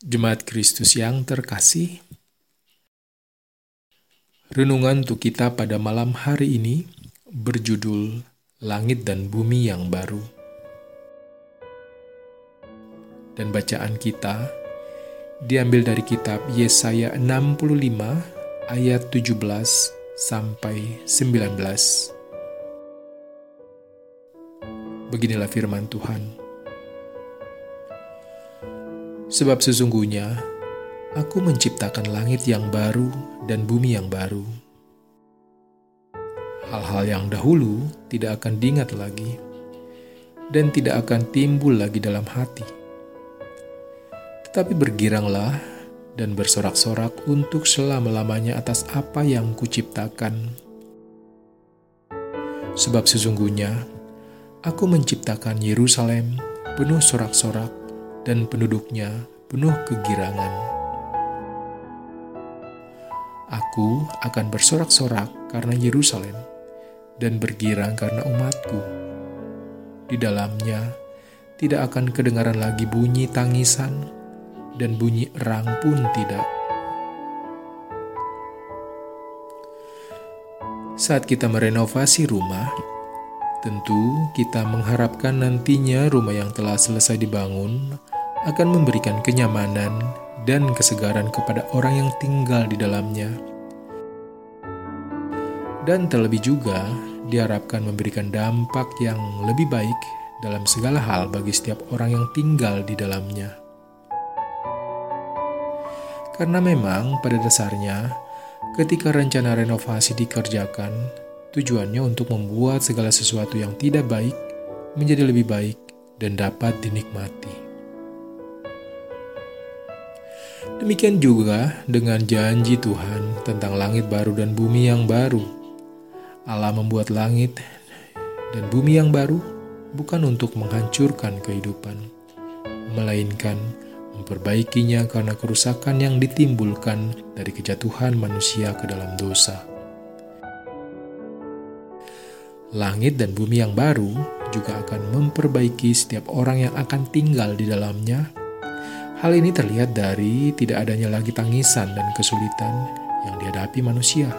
Jemaat Kristus yang terkasih, renungan untuk kita pada malam hari ini berjudul Langit dan Bumi yang Baru. Dan bacaan kita diambil dari kitab Yesaya 65 ayat 17 sampai 19. Beginilah firman Tuhan. Sebab sesungguhnya aku menciptakan langit yang baru dan bumi yang baru. Hal-hal yang dahulu tidak akan diingat lagi dan tidak akan timbul lagi dalam hati. Tetapi bergiranglah dan bersorak-sorak untuk selama-lamanya atas apa yang kuciptakan. Sebab sesungguhnya aku menciptakan Yerusalem penuh sorak-sorak dan penduduknya penuh kegirangan. Aku akan bersorak-sorak karena Yerusalem dan bergirang karena umatku. Di dalamnya tidak akan kedengaran lagi bunyi tangisan dan bunyi erang pun tidak. Saat kita merenovasi rumah, tentu kita mengharapkan nantinya rumah yang telah selesai dibangun akan memberikan kenyamanan dan kesegaran kepada orang yang tinggal di dalamnya. Dan terlebih juga diharapkan memberikan dampak yang lebih baik dalam segala hal bagi setiap orang yang tinggal di dalamnya. Karena memang pada dasarnya, ketika rencana renovasi dikerjakan, tujuannya untuk membuat segala sesuatu yang tidak baik menjadi lebih baik dan dapat dinikmati. Demikian juga dengan janji Tuhan tentang langit baru dan bumi yang baru. Allah membuat langit dan bumi yang baru bukan untuk menghancurkan kehidupan, melainkan memperbaikinya karena kerusakan yang ditimbulkan dari kejatuhan manusia ke dalam dosa. Langit dan bumi yang baru juga akan memperbaiki setiap orang yang akan tinggal di dalamnya Hal ini terlihat dari tidak adanya lagi tangisan dan kesulitan yang dihadapi manusia,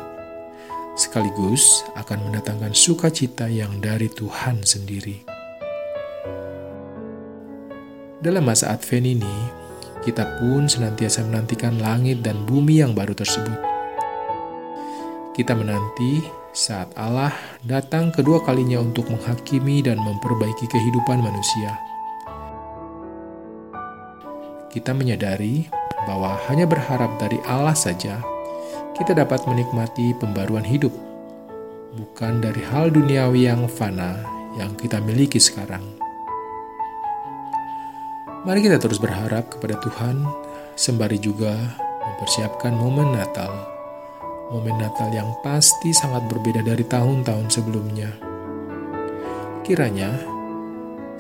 sekaligus akan mendatangkan sukacita yang dari Tuhan sendiri. Dalam masa Advent ini, kita pun senantiasa menantikan langit dan bumi yang baru tersebut. Kita menanti saat Allah datang kedua kalinya untuk menghakimi dan memperbaiki kehidupan manusia kita menyadari bahwa hanya berharap dari Allah saja kita dapat menikmati pembaruan hidup, bukan dari hal duniawi yang fana yang kita miliki sekarang. Mari kita terus berharap kepada Tuhan, sembari juga mempersiapkan momen Natal. Momen Natal yang pasti sangat berbeda dari tahun-tahun sebelumnya. Kiranya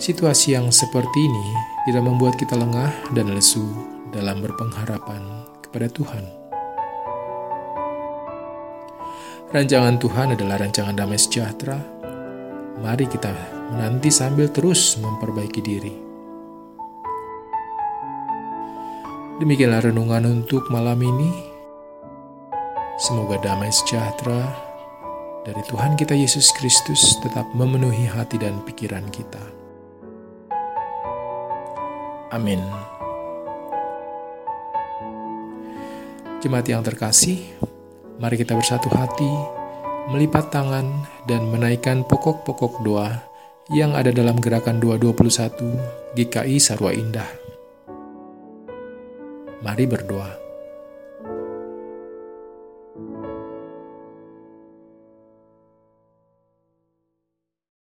situasi yang seperti ini tidak membuat kita lengah dan lesu dalam berpengharapan kepada Tuhan. Rancangan Tuhan adalah rancangan damai sejahtera. Mari kita menanti sambil terus memperbaiki diri. Demikianlah renungan untuk malam ini. Semoga damai sejahtera dari Tuhan kita Yesus Kristus tetap memenuhi hati dan pikiran kita. Amin. Jemaat yang terkasih, mari kita bersatu hati, melipat tangan, dan menaikkan pokok-pokok doa yang ada dalam gerakan 221 GKI Sarwa Indah. Mari berdoa.